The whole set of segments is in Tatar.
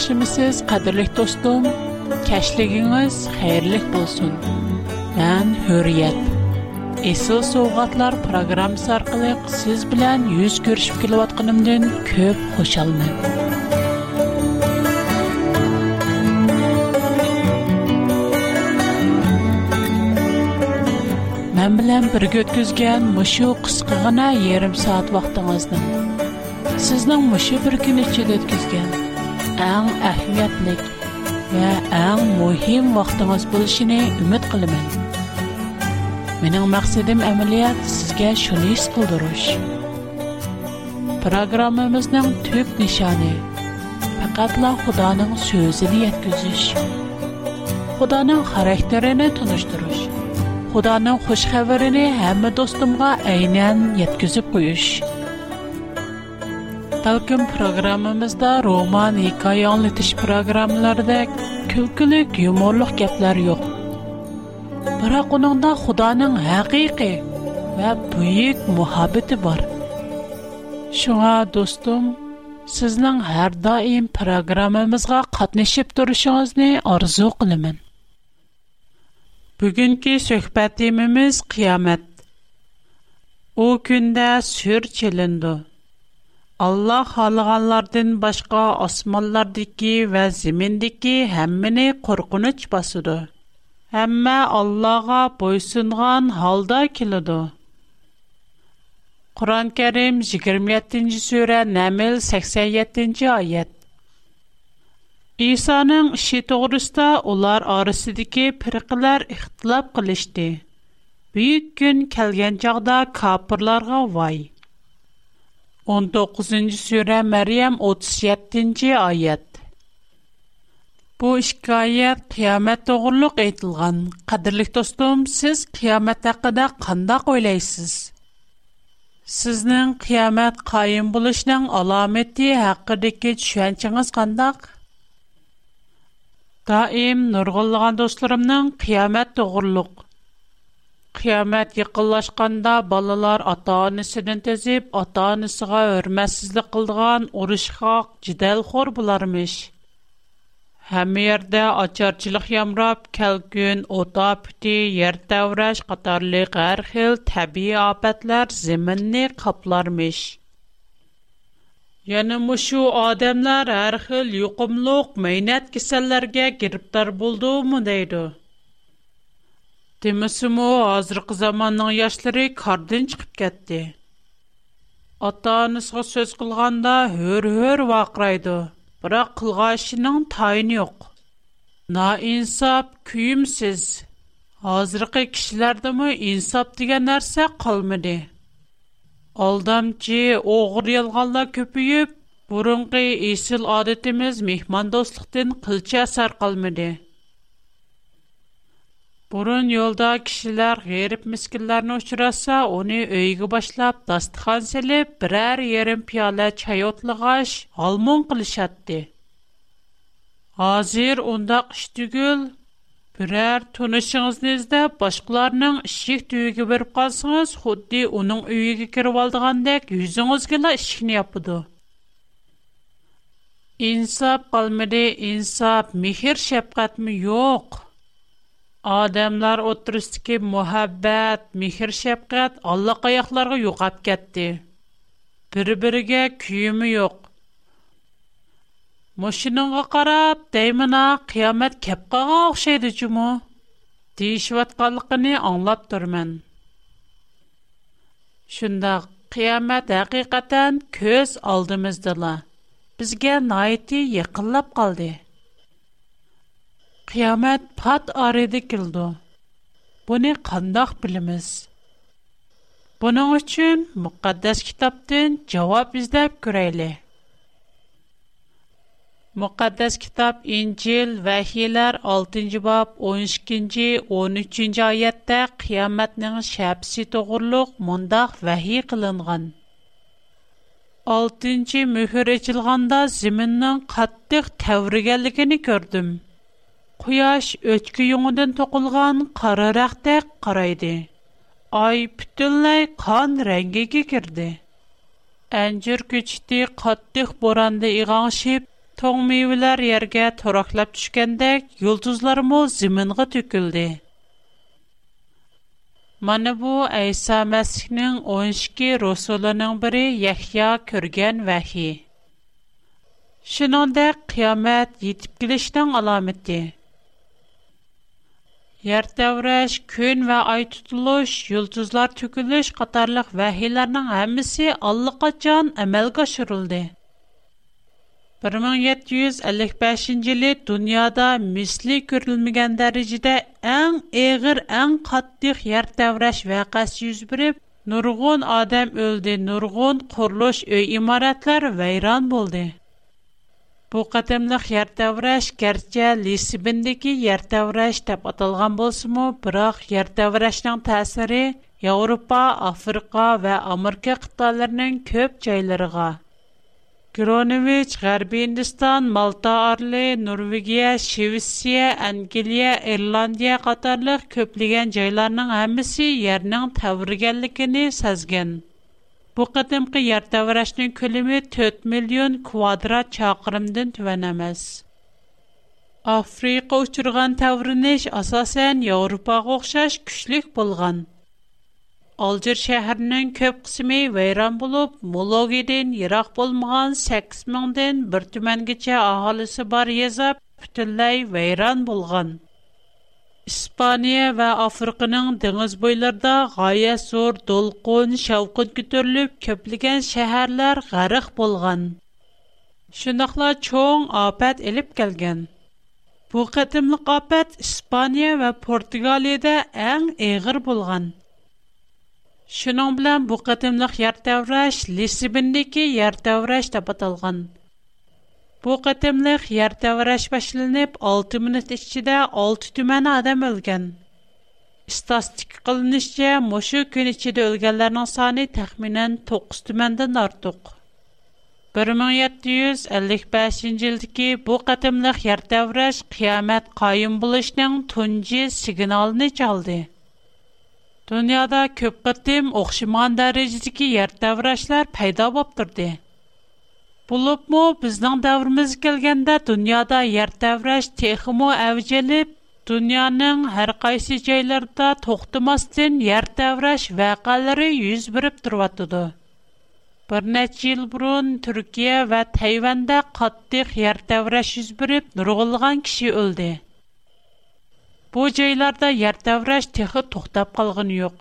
yaxshimisiz qadrli do'stim kashligingiz xayrli bo'lsin man hurriyat Esıl Soğatlar programmasi orqali siz bilan yuz ko'rishib kelayotganimdan ko'p xushalman Mən bilan birga o'tkazgan mışı qisqagina yarim soat vaqtingizni sizning mışı bir kun ichida o'tkazgan ən əhmiyyətlik və ən mühim vaxtınız buluşunu ümid qılımın. Mənim məqsədim əməliyyət sizgə şunu hiss qıldırış. Proqramımızın tüp nişanı Qatla Xudanın sözünü yetkizish. Xudanın xarakterini tunuşdurish. Xudanın xoş xəbərini həm dostumğa eynən yetkizib Talkim programmamızda roman, hikaye anlatış programmalarda külkülük, yumorluq gaplar yo'q. Biroq uningda Xudoning haqiqiy va buyuk muhabbati bor. Шуңа достум, сезнең һәр даим программабызга катнашып торышыгызны арзу кылам. Бүгенге сөһбәт темамыз кыямат. У көндә сүр челенде. Allah xalığanlardan başqa osmanlardakı və zimindəki həmmini qorxunç basıdı. Həmmə Allah'a boysunğan halda kilidu. Quran-Kərim 27-ci surə Nəml 87-ci ayət. İsa'nın işi doğrusta ular arasındakı firqələr ixtilaf qilishdi. Büyük gün kəlgən çağda kafirlərə vay. 19-чы сүре Мәрйәм 37-нче аят. Бу искайәт киямет турылык әйтілган, кадерлек достам, сез киямет хакында кандай уйлыйсыз? Сезнең киямет каим булышының аламәттәри хакындагы шунчагыз кандай? Даим нурлыган достарымның киямет турылык Qiyamət yaxınlaşanda balalar ata-anasından təzib, ata-anasına hörmətsizlik qıldığan uruşxaq, cidalxor bularmış. Həm yerdə açarçılıq yamrab, kəlgün, ota püti, yer təvrəş, qatarlı qər xil təbii apətlər zeminni qaplarmış. Yəni, müşu adəmlər hər xil yuqumluq, meynət kisəllərgə giribdar Демесімо, азырқы заманның яшлары кардын чықып кәтті. ата сөз қылғанда өр-өр вақырайды, бірақ қылға ішінің тайын ең. На инсап күйімсіз. Азырқы кішілерді мұ инсап деген әрсе қалмыды. Алдамчы оғыр елғалда көпіп, бұрынғы есіл адетіміз мехман достықтың қылча сар қалмыды. Бұрын йолда кішілер ғеріп мүскілерін ұшыраса, оны өйгі башлап, дастыхан селіп, бірәр ерін пиала чай алмон қылышатты. Азир ондақ үштігіл, бірәр тұнышыңызнезді башқыларының ішек түйігі біріп қалсыңыз, худди оның өйгі кіріп алдығандек, үзіңіз кілі ішкіне апыды. Инсап қалмады, инсап, мехер шапқатмы? Йоқ. Адамлар отырыстыки мухаббат, михир шапкат Алла каякларга юкап кетти. бир бириге күйүмү жок. Мошинага карап, дайымына кыямат кеп кага окшойду жумо? Дейишип аңлап турмун. Шунда кыямат акыйкатан көз алдымыздала. Бизге найти якынлап калды. qiyomat pat aridi kildi. Buni qandaq bilimiz? Buning uchun muqaddas kitobdan javob izlab ko'raylik. Muqaddas kitab İncil Vəhiylər 6-cı bab 12-ci 13-cü ayətdə qiyamətnin şəbsi toğruluq mundaq vəhi qılınğan. 6-cı möhür açılğanda zəminin qatlıq təvrigənligini gördüm. quyosh o'chki yungidan to'qilgan qora raqdak qaraydi Ай, butunlay qon rangiga kirdi anjir ko'chiti qattiq bo'ronda ig'onshib to'ng mevalar yerga to'roqlab tushgandek yulduzlarmu ziminga to'kildi mana bu ayso masihning Русулының ikki яхья biri yahyo ko'rgan vahiy shuningdek qiyomat Yer təvrəş, gün və ay tutuluş, yıldızlar tökülüş qatarlıq vəhiylərinin hamısı allaqaçan əməlgə aşırıldı. 1755 yılı dünyada misli görülməyən dərəcədə ən əğir, ən qatlıq yer təvrəş vəqəsi yüz verib, nurgun adam öldü, nurgun quruluş, öy imarətlər vəyran boldu. Бу қатымлық ертавраш кәртчә Лисибіндегі ертавраш деп аталған болсыму, бірақ ертаврашның тәсірі Европа, Африка ва Америка қытталарының көп жайларыға. Гронович, Гарби Индистан, Малта Арли, Норвегия, Шевисия, Ангелия, Ирландия қатарлық көплеген жайларының әмісі ернің тәвіргенлікіні сәзген. Bu qatımqı yer təvrəşinin külümü 4 milyon kvadrat çakırımdın tüvən əməz. Afrika uçurğan təvriniş asasən Avropağa oxşaş küçlük bulğan. Alcir şəhərinin köp qismi vəyran bulub, Mulogidin yıraq bulmağan 8 mindən bir tüməngiçə ahalisi bar yezab, bütünləy vəyran bulğan. Испания və Afrikanın dəniz boylarında qaya sor dolqun şavqın kütürülüb köplügən şəhərlər qarıq bolğan. Şunaqla çoğun apət elib gəlgən. Bu qətimlik apət İspaniya və Portugaliyada ən eğir bolğan. Şunan bilən bu qətimlik yer təvrəş Lisibindəki yer Бу қатымлық ертәвараш башылынып, 6 минут ішчіде 6 түмәні адам өлген. Истастик қылынышча, мошу күн ішчіде өлгенлерінің саны тәхминен 9 түмәнден артуқ. 1755 жылдыки бу қатымлық ертәвараш қиямет қайым бұлышның түнжі сигналыны чалды. Дүниада көп қатым оқшыман дәрежедіки ертәварашлар пайда боптырды. Булыпмы біздің дәуіріміз келгенде Дүниада ер тәврәш техимо әвжеліп, Dünyanın hər qaysı жайларда toxtamasdan yer təvrəş юз yüz verib Bir бұрын, il burun Türkiyə və Tayvanda qatdıq yer təvrəş yüz verib nurğulğan kişi öldü. Bu yerlərdə texi toxtab qalğın yoq.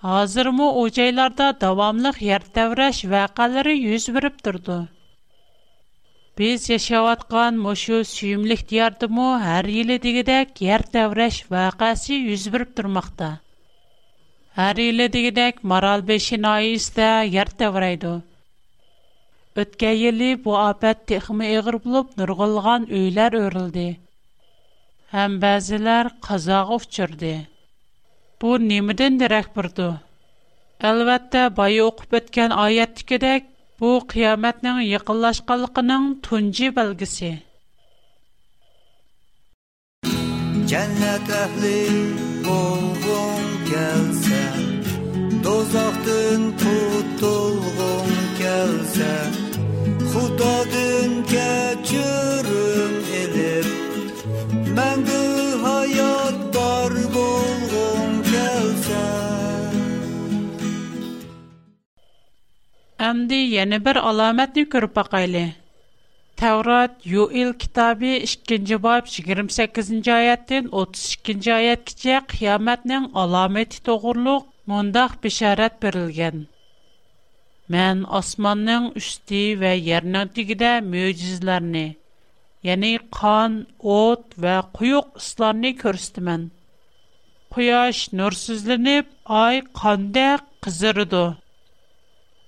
Hazırmı o davamlıq yer təvrəş vəqələri yüz verib Biz yaşayotgan moşu süyümlük diyardımı her yili digidek yer devreş vakası yüz birip durmakta. Her yili digidek Maral Beşi nayiste yer devreydi. Ötken yili bu afet texmi eğir bulup nurgulgan öyler örüldü. Hem bazılar kazağı uçurdu. Bu nimiden direk burdu. Elbette bayı okup etken ayettikidek Bu qiyomatning yaqinlashganligining tunji belgisi. Jannat ahli bo'lgung kelsa, dozoqdan qutulgung kelsa, Xudodan kechirim elib, mangu Әмді яны бір аламәтні көріп бақайлы. Тәурат Юил китабы 2-ci баб 28-ci аяттен 32-ci аят кіче қияметнің аламәті тоғырлық мұндақ бишарат берілген. Мен османның үшті вә ернің тігіде мөйізлеріні, яны қан, от вә құйық ұсларыны көрістімен. Куяш нұрсызлініп, ай қандақ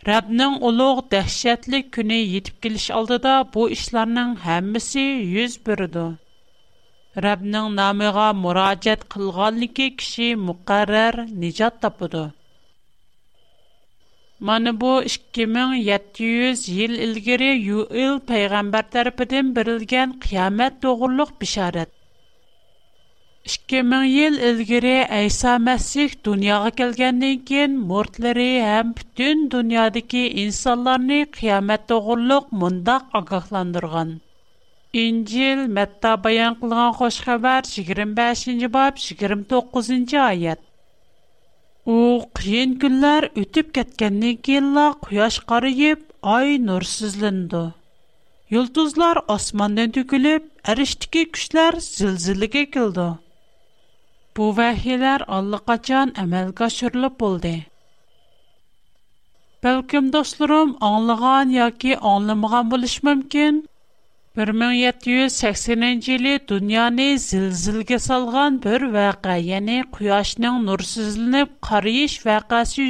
Rəbbnin uluq dəhşətli günü yetib geliş aldıda bu işlərin hamısı yüz bürüdü. Rəbbnin namına müraciət qılğanlıqı kişi müqərrər nicat tapıdı. Mana bu 2700 yil ilgari Yuil peyğəmbər tərəfindən berilən qiyamət doğruluq bişarət. 2000 مىڭ يىل ئىلگىرى ئەيسا مەسىھ دۇنياغا كەلگەندىن كېيىن مۇرىتلىرى ھەم پۈتۈن دۇنيادىكى ئىنسانلارنى قىيامەت توغرۇلۇق مۇنداق ئاگاھلاندۇرغان ئىنجىل مەتتا بايان قىلغان خۇش 25. يىگىرمە بەشىنچى باب يىگىرمە توققۇزىنچى ئايەت ئۇ قىيىن كۈنلەر ئۆتۈپ كەتكەندىن كېيىنلا قۇياش قارىيىپ ئاي نۇرسىزلىنىدۇ يۇلتۇزلار ئاسماندىن تۆكۈلۈپ ئەرشتىكى كۈچلەر زىلزىلىگە Бу вэхилар аллыга чан амэлга шүрліп болды. Бэлкім, достурум, аңлыған, яки аңлымған болыш мэмкін, 1780-нен жили дуняни зил-зилге салған бір вэға, яни, қуяшның нурсізіліп, қарийш вэғаси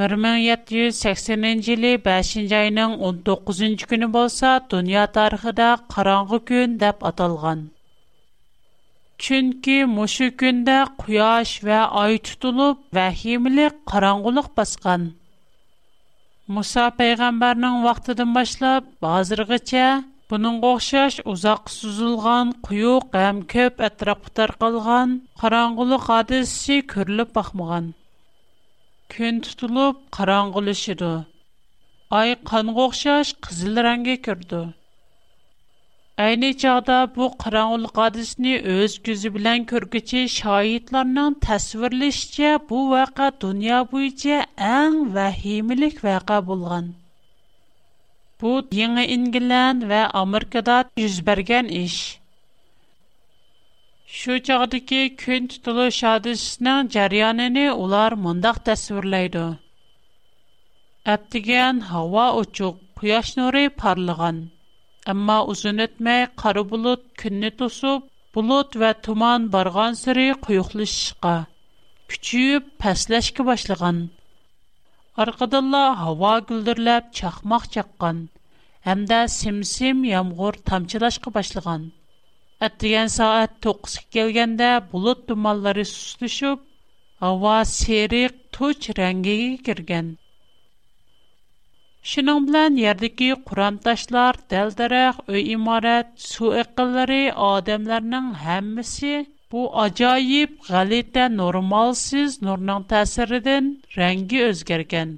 1780-нен 5 бәшінж айның 19-жынч күні болса, дуня тархыда қаранғы күн деп Чөнки мушы көндә кояш ва ай тутылып, вахимлек караңгылык баскан. Муса пайгамбарның вакытыдан башлап, хәзергечә Bunun oxşaş uzaq suzulğan, quyuq həm köp ətrafı tarqalğan qaranğılıq hadisi görülüb baxmağan. Күн tutulub qaranğılaşıdı. Ay qanğa oxşaş qızıl rəngə kirdi. Әйні чағда bu қараңғылық адысыны өз көзі білән көргіче шайитларның тәсвірлішче bu вәқа дүния бойынша әң вәхимілік вәқа болған. Bu Yeni İngilən və Amerikada yüz bərgən iş. Şu çağdaki kün tutuluş hadisinin cəryanını ular mındaq təsvirləydi. Əbdigən hava uçuq, quyaş nuri parlağan. Әмма узун өтмәй қара булут күнне тосып, булут ва туман барган сыры куюклышышка, күчүп пәсләшкә башлаган. Аркаданла һава гүлдерләп чакмак чаккан hamda simsim yomg'ir tomchilashga boshlagan atdigan soat to'qqizga kelganda bulut dumanlari suslashib havo seriq tuch rangiga kirgan Шының білән ердікі құрамташлар, дәлдірәк, өй имарат, су әққылары адамларының әммісі бұ ажайып, ғалетті нормалсыз нұрның тәсірідің рәңгі өзгерген.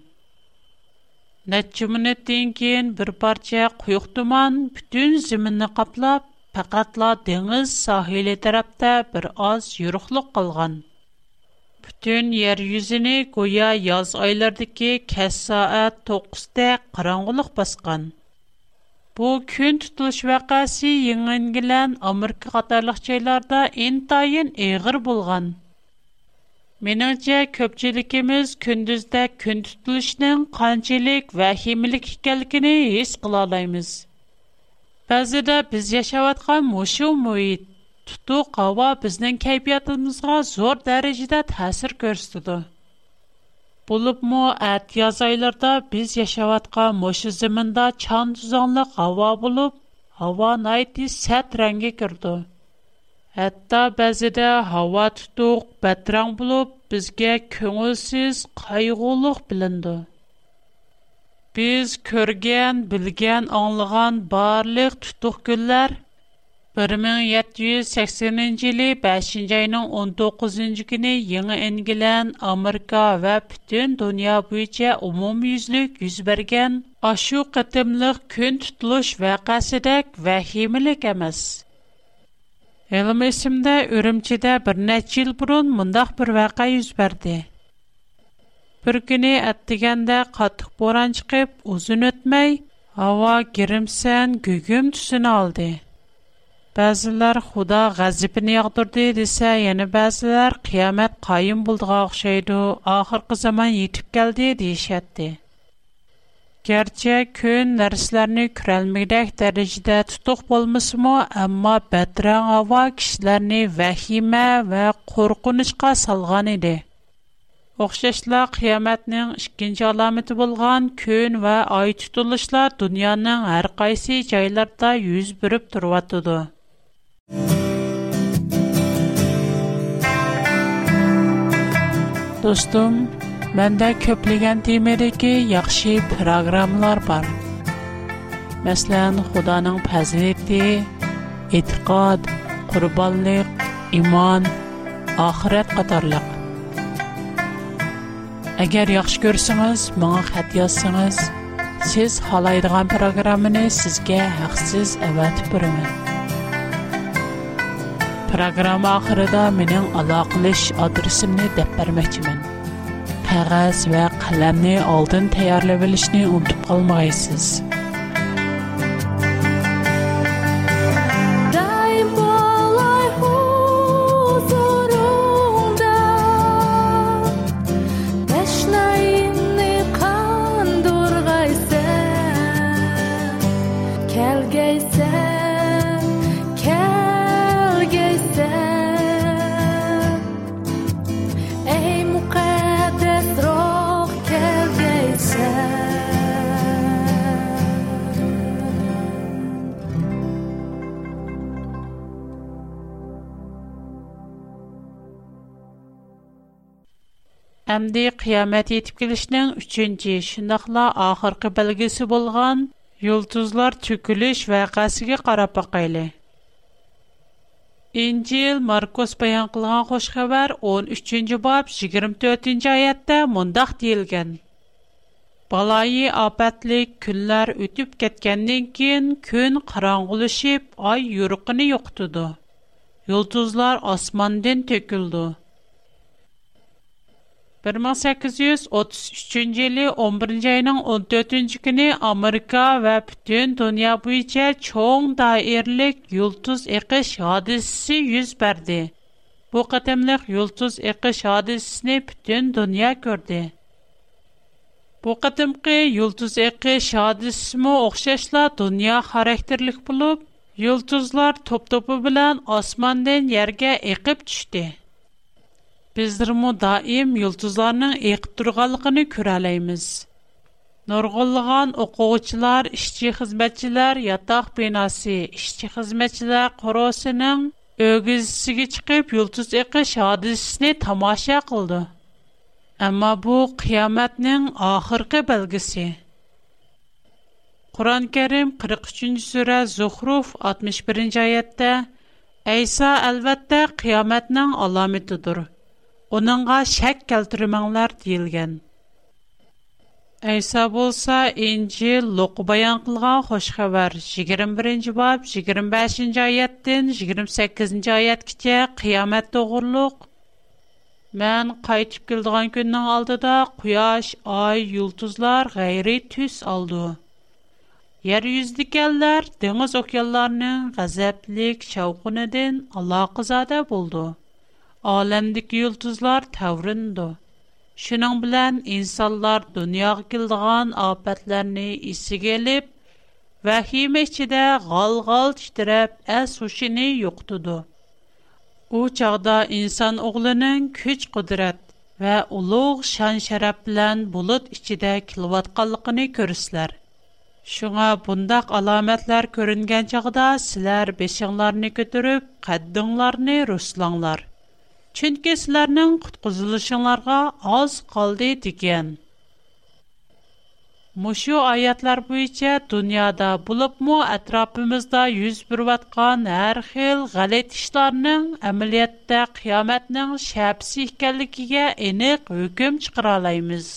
Нәтчі мүніттен кейін бір парча құйық туман бүтін зімінні қаплап, пәқатла деңіз сахилі тәрәпті бір аз юрықлық қылған. Бүтін ер юзіні гоя яз айлардығы кәс саат 9-də қараңғылық басқан. Bu күн tutuluş вәқәсі еңінгілән Америка қатарлық жайларда ентайын еғір болған. Меніңше көпчілікіміз күндізді күн tutuluşның қанчелік вәхимілік екәлікіні ес қылалаймыз. Бәзіде біз яшаватқан мұшу мұйит, Tutuq hava bizning kayfiyatimizga zo'r dərəcədə təsir göstərdi. Bulubmu ət yaz aylarda biz yaşayotgan moşu zəmində çan tuzanlıq hava bulub, hava nayti sət rəngi kirdi. Hətta bəzidə hava tutuq, bətrang bulub, bizgə köngülsüz, qayğuluq bilindi. Biz körgən, bilgən, anlığan barlıq tutuq günlər 1780-ci 5-ci 19-ci günü yeni engilən Amerika və bütün dünya büyücə umum yüzlük yüz bərgən aşu qıtımlıq kün tutuluş və qəsidək və himilik əməz. bir nəç il burun mındaq bir vəqə yüz bərdi. Bir günü ətdigəndə qatıq boran çıxıb uzun ötməy, hava aldı. Bəziləri Xuda ғəzibini yağdırdı desə, yəni bəziləri qiyamət qayım bulduğa oxşaydı, axırqı zaman yetib gəldi deyişətdi. Gerçi kün nərslərini kürəlməkdək dərəcədə tutuq bolmasımı, amma bətrən hava kişilərini vəhimə və qorqunuşqa salğan idi. Oxşashlar qiyomatning ikkinchi alomati bo'lgan kun va oy tutilishlar dunyoning har qaysi joylarida yuz berib turyotidi Достум, бэнда көплиген деймеде ки Яхши программлар бар Мәслен, худанан пәзелетті Иткад, курубаллик, иман, ахират қатарлык Агер яхш көрсіңіз, маңа хад яссіңіз Сіз халайдыған программны сізге хақсиз әвәт Proqram axırında mənim əlaqələş adresimni dəb verməkçimin. Қағаз və qələmni aldın tayarlayıb bilishni unutub qalmayasınız. endi qiyomat yetib kelishining uchinchi shundoqla oxirgi belgisi bo'lgan yulduzlar cho'kilish vaqasiga qarab boqayli injil markus bayon qilgan xush xabar o'n uchinchi bob yigirma to'rtinchi oyatda mundoq deyilgan baloyi obatlik kunlar o'tib ketgandan keyin kun qorong'ulashib oy yurug'ini yo'qitdi yulduzlar osmondan to'kildi 1833-лі 11-йнан 14-чі гіни Америка ва пітін дуния буйча чоун дайерлик юлтуз-иғы шадисисі юз бәрді. Бу қатымлих юлтуз-иғы шадисисіні пітін дуния көрді. Бу қатымки юлтуз-иғы шадисисіму оқшашла дуния характерлик бұлыб, юлтузлар топ-топу білан асманден ерге игіп чүшди. bizdirmu daim yulduzlarning eqib turganligini ko'ralaymiz nurg'ulg'an o'quvchilar ishchi xizmatchilar yotoq binosi ishchi xizmatchilar qorosining o'gizisiga chiqib yulduz eqish hodisasini tomosha qildi ammo bu qiyomatning oxirgi belgisi qur'oni karim 43 sura zuhruf 61 oyatda ayso albatta qiyomatning alomatidir оныңғ шәк кәлтүрмәңләр дейілген. Әйса болса, инжи лұқы баян қылған қошқа бар. 21-ні бап, 25-ні айеттін, 28-ні айет кіте қиямет тұғырлық. Мән қайтып келдіған күннің алды құяш, ай, үлтізлар ғайры түс алды. Ер үздік әлдер, дүңіз оқиаларының ғазәплік шауқын әдін Аллах болды. Aləmdəki yıldızlar təvrindu. Şunun bilən insanlar dünyaya kildiğan afətlərini isiga elib, vəhimə içində gal-gal titrəb əs-huşini yoxdudu. O çağda insan oğlunun güc qudrat və uluq şan-şərəf bilən bulut içində kilvatqanlığını görürsüzlər. Шуңа бундак аламәтләр күренгән чагда силәр бешиңләрне көтүрүп, каддыңларны руслаңлар. chunki sizlarning qutqizilishinglarga oz qoldi degan mushu oyatlar bo'yicha dunyoda bo'libmi atrofimizda yuz berayotgan har xil g'alat ishlarning amaliyotda qiyomatning shapsi ekanligiga aniq hukm chiqara olamiz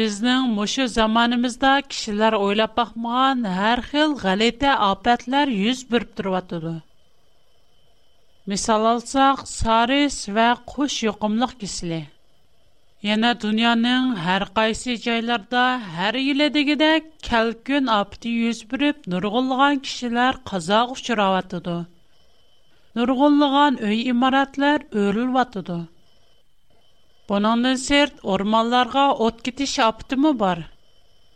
Bizning mushu zamonimizda kishilar o'ylab baxmagan har xil g'alita ofatlar yuz berib turyotidi. Мисал алсак, сарис ва куш йокымлык кисле. Яна дөньяның һәр кайсы җайларда һәр еле дигәдә калкын апты йөз бирип нургынлыгын кишләр казак учрап атыды. Нургынлыгын өй имаратлар өрелеп атыды. Бунандан серт урманларга ут китеш аптымы бар?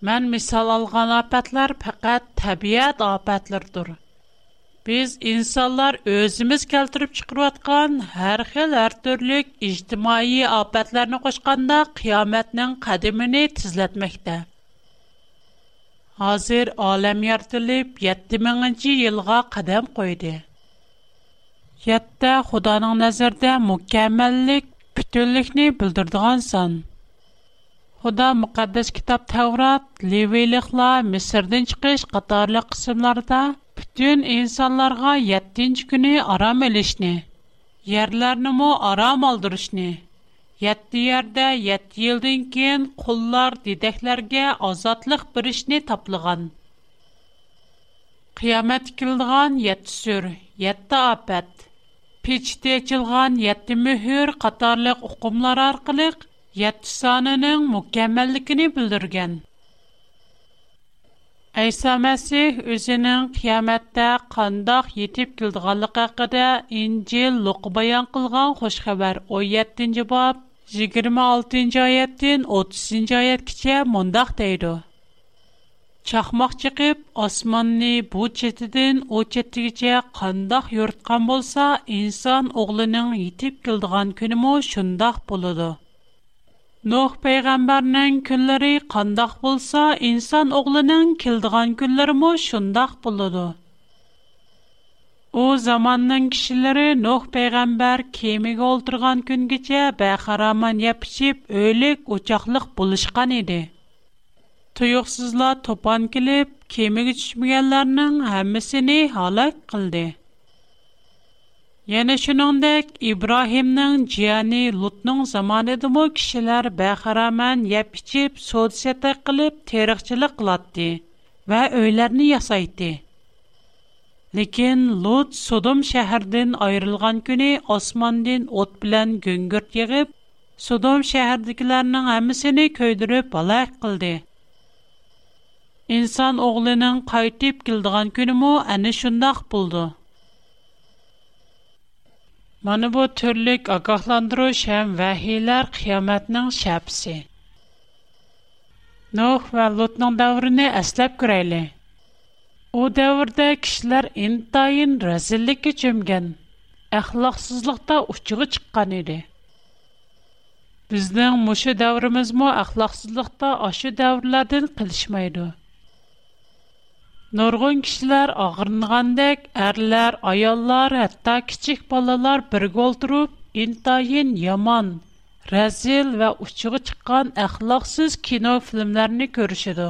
Мен мисал алган апатлар фақат табиат апатлардыр insanlar инсандар өзмиз кәлтәриб чыкырып яткан һәрхиләр төрлек иҗтимаи апатларны кошканда kıяматның қадимын тизләтмәктә. Хәзер әлем ярдәлеп 7000нче елга кадам koyды. Хәтта Худаның назарында mükәммәллик, бүтәнлекне белдердиган сан. Худа мөхәддәс китап Таврот, Левиликлар, Мисрден чыгыш катарлы Дүн инсанларга 7-нче көне арам элешне, ярларны мо арам алдырышны. 7 ярдә 7 елдан кин куллар дидәкләргә азатлык биришне таплыган. Кыямат килдиган 7 сүр, 7 апат. Печте чылган 7 мөһер катарлык укымлар аркылы 7 санының мөкәммәллекене билдергән. Әйсамаси үзеннең кияметтә кandaş йەتیп килдегәнлек хакында инҗил лук баян қылған яхшы хәбар 17нҗи боб 26нҗи аяттын 30нҗи аят кичә монда әйтә. Чакмак чыкıp османны бу четидән у четигә кandaş йорткан болса инсан огылының йەتیп килдегән көне мо шундый Nuh peygamberinin külleri kandak bulsa, insan oğlunun kildiğen külleri mu şundak buludu. O zamanın kişileri Nuh peygamber kemik oldurgan gün gece bəxaraman yapışıp öylük uçaklık buluşkan idi. Tuyuksuzla topan kilip kemik içmeyenlerinin hemisini halak kıldı. Яна шуныңдек, Ибрахимның джияни Лутның заманы дымы кишилар бәхарамен епичип, соцсеті кіліп, терихчілік кладды ва өйлерні ясайды. Лекен Лут Содом шәхірден айрылған күні Османден от білен гүнгірт егіп, Содом шәхірдікілерінің әмісіні көйдіріп бала әкілді. Инсан оғлының қайтып келдіған күні му әні шындақ бұлды. Mana bu türlük agahlandırış həm vəhiylər qiyamətinin şəbsi. Nuh və Lutnun dövrünü əsləb görəyli. O dövrdə kişilər intayın rəzillikə cümgən, əxlaqsızlıqda uçuğu çıqqan idi. Bizdən muşu dövrümüz mu əxlaqsızlıqda aşı dövrlərdən qilişməydi. Nurgun kişilər ağırınğandək, ərlər, ayollar, hətta kiçik balalar birgə oturub, intayin yaman, rəzil və uçuğu çıxan əxlaqsız kino filmlərini görüşüdü.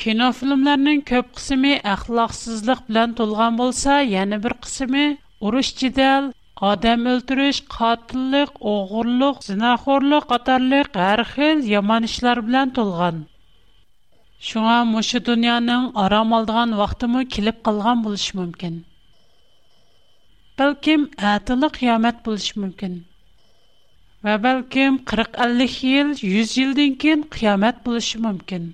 Kino filmlərinin köp qismi əxlaqsızlıq bilan tolğan bolsa, yəni bir qismi uruş cidəl, odam o'ldirish qotillik o'g'irlik zinaxo'rlik qatorliq har xil yomon ishlar bilan to'lgan Шуңа мошы дөньяның арам алдыган вақтымы килеп калган булыш мөмкин. Бәлким әтәле қиямат булыш мөмкин. Ва бәлким 40-50 ел, 100 елдан кин қиямат булыш мөмкин.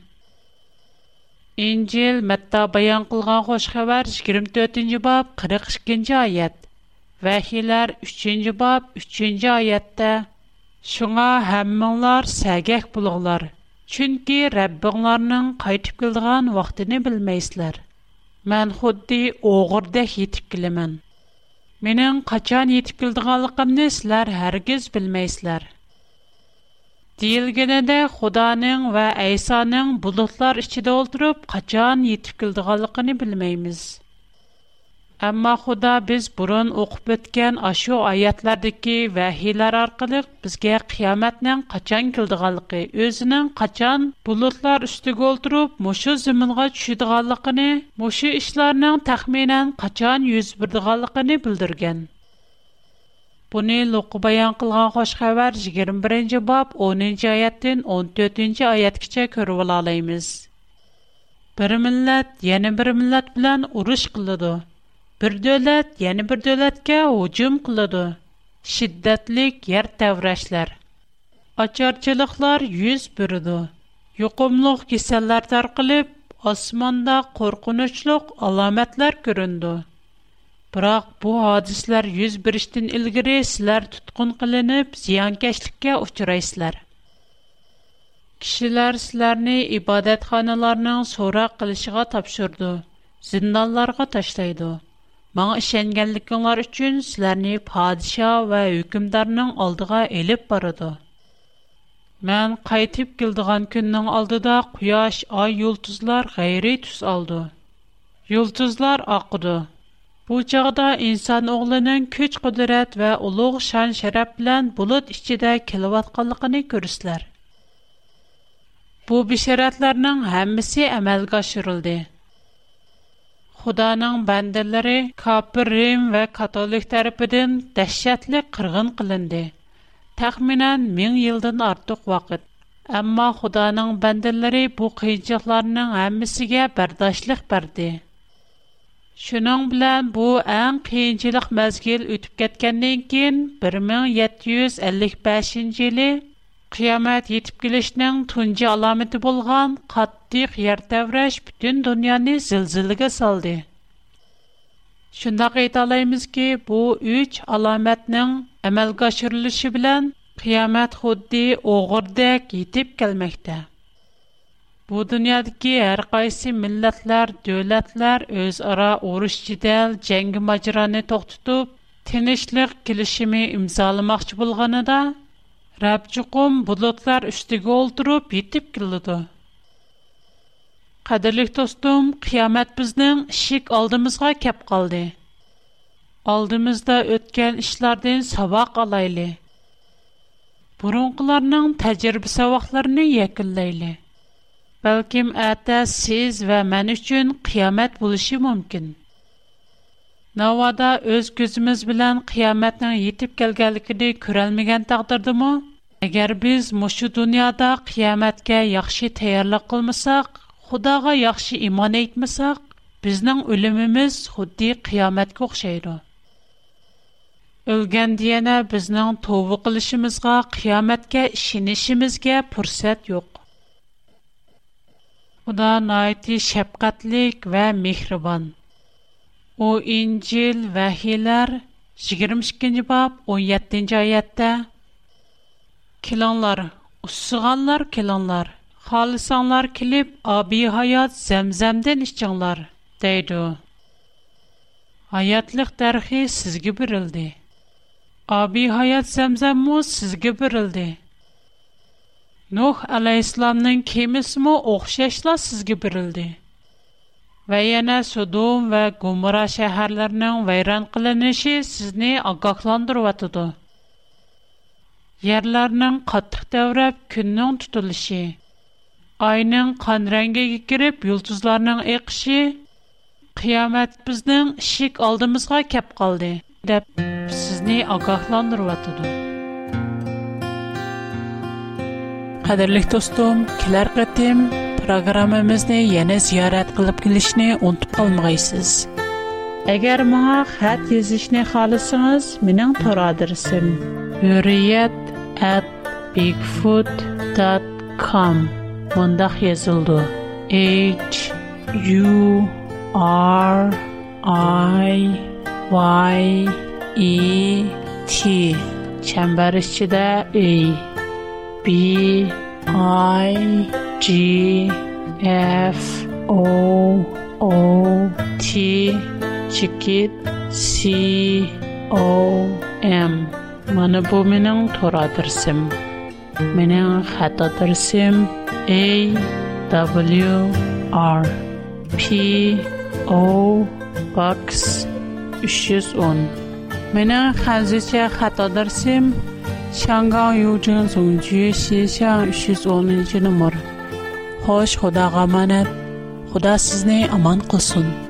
Инҗил Матта баян кылган хош хәбәр 24-нче баб 42-нче аят. Вахиләр 3-нче баб 3-нче аятта: "Шуңа һәммәңләр сәгәк булыгызлар, Чөнки Рәббиңларның кайтып килгән вакытын белмәйсезләр. Мен худди огырдәк йетип киләмен. Менің қачан етіп келдіғалықымны сілер әргіз білмейсілер. Дейілгенеде Худаның ва Әйсаның булутлар ішіде олдырып, қачан етіп келдіғалықыны білмейміз. Әмма Худа без бурын оқып өткән ашу аятлардагы вәһиләр аркылы безгә қияматның қачан килдиганлыгы, өзенең қачан булутлар үстигә олтырып, мошы зиминга төшидиганлыгын, мошы эшләрнең тахминан качан йөз бирдиганлыгын белдергән. Буны Луку баян кылган хош хәбәр 21-нче бап 10-нче аяттан 14-нче аяткача күреп ала алабыз. Bir millet yeni bir millet bilan urush qiladi. bir dövlət yəni bir dövlətə hücum qıldı. Şiddətlik yer təvrəşlər, açarçılıqlar yüz bürüdü. Yuqumluq kisəllər tarqılıb, osmonda qo'rqinchliq alomatlar ko'rindi biroq bu hodislar yuz berishdan ilgari sizlar tutqun qilinib ziyonkashlikka uchraysizlar kishilar sizlarni ibodatxonalarning so'roq qilishiga topshirdi zindonlarga tashlaydi Маңа ишенгәнлекләр өчен сезләрне падиша ва хөкемдарның алдыга элеп барыды. Мен кайтып килдегән көннең алдыда куяш, ай, йолдызлар гайри түс алды. Йолдызлар акыды. Бу чагда инсан огылының күч кудрат ва улуг шан шарап белән булыт ичидә килеп атканлыгын күрәсезләр. Бу бишаратларның һәммәсе әмәлгә ашырылды. Худаның бәндәләре Капыр Рим ва католик тарафыдан дәһшәтле кыргын кылынды. Тәхминән 1000 елдан артык вакыт. Әмма Худаның бәндәләре бу кыйынчылыкларның һәммәсенә бердәшлек берде. Шуның белән бу әм кыйынчылык мәзгил үтеп кеткәннән кин 1755 елы Qiyamet yetip gelişinin tuncu alameti bulgan kattik yer tevreş bütün dünyanı zilzilige saldı. Şundaq aytalaymiz ki, bu üç alametnin əməlgə aşırılışı bilən qiyamət xuddi oğurdək yetib gəlməkdə. Bu dünyadakı hər qaysi millətlər, dövlətlər öz ara oruş cidəl, cəngi macranı toxtutub, tinişlik kilişimi imzalamaq bulğanı da Рабчуқум бұлытлар үштігі олдырып, етіп келдіді. Қадырлық достым, қиямет біздің ішік алдымызға кеп қалды. Алдымызда өткен ішлерден сабақ алайлы. Бұрынғыларының тәжірбі сабақларыны екілдейлі. Бәлкім әтә сіз вә мән үшін қиямет бұлышы мүмкін. Навада өз көзіміз білән қияметнің етіп келгәлікіні көрәлмеген тағдырды agar biz mushu dunyoda qiyomatga yaxshi tayyorlik qilmasak xudoga yaxshi iymon әйтмәсәк, bizning o'limimiz xuddi qiyomatga o'xshaydi Өлгәндә яна безнең тәвбе кылышыбызга, қиямәткә ишенишебезгә фурсат юк. Худа найти шәфкатьлек ва мехрибан. У Инҗил вәһиләр 22-нче баб 17-нче аятта kelanlar, sığanlar, kelanlar, xalisanlar kilip abi hayat Zemzemden iççanlar deydi. Hayatlıq tärxi sizge birildi. Abi hayat Zemzem mo sizge birildi. Nog Aleislan'nən kimis mo oqşeşlə sizge birildi. Və yana Sodom və Gomora şəhərlərnən vərən qılınışı sizni aqqahlandırırdı. Ярларның каттык дәврап, көннән түтүлеше, айның قан рәнгәге кирип, ялтызларның эқише, қиямат безнең ишек алдымызга кап алды, дип сезне агахландырып ятыды. Гадерлек, тустым, килергә тәм программамезне яңа зәрат кылып килишне үтүп калмыйгыз. Әгәр моңа хәтбезне халысыгыз, минең at bigfoot.com mundaq yazıldı. H U R I Y E T çember içinde A B I G F O O T çikit C O M من بو منن تورا درسم منن خطا درسم A W R P O Box 310 منن خانزیچه خطا درسم شانگان یو جن زونجی سیشا 310 نمور خوش خدا غمانت خدا سزنی امان قسوند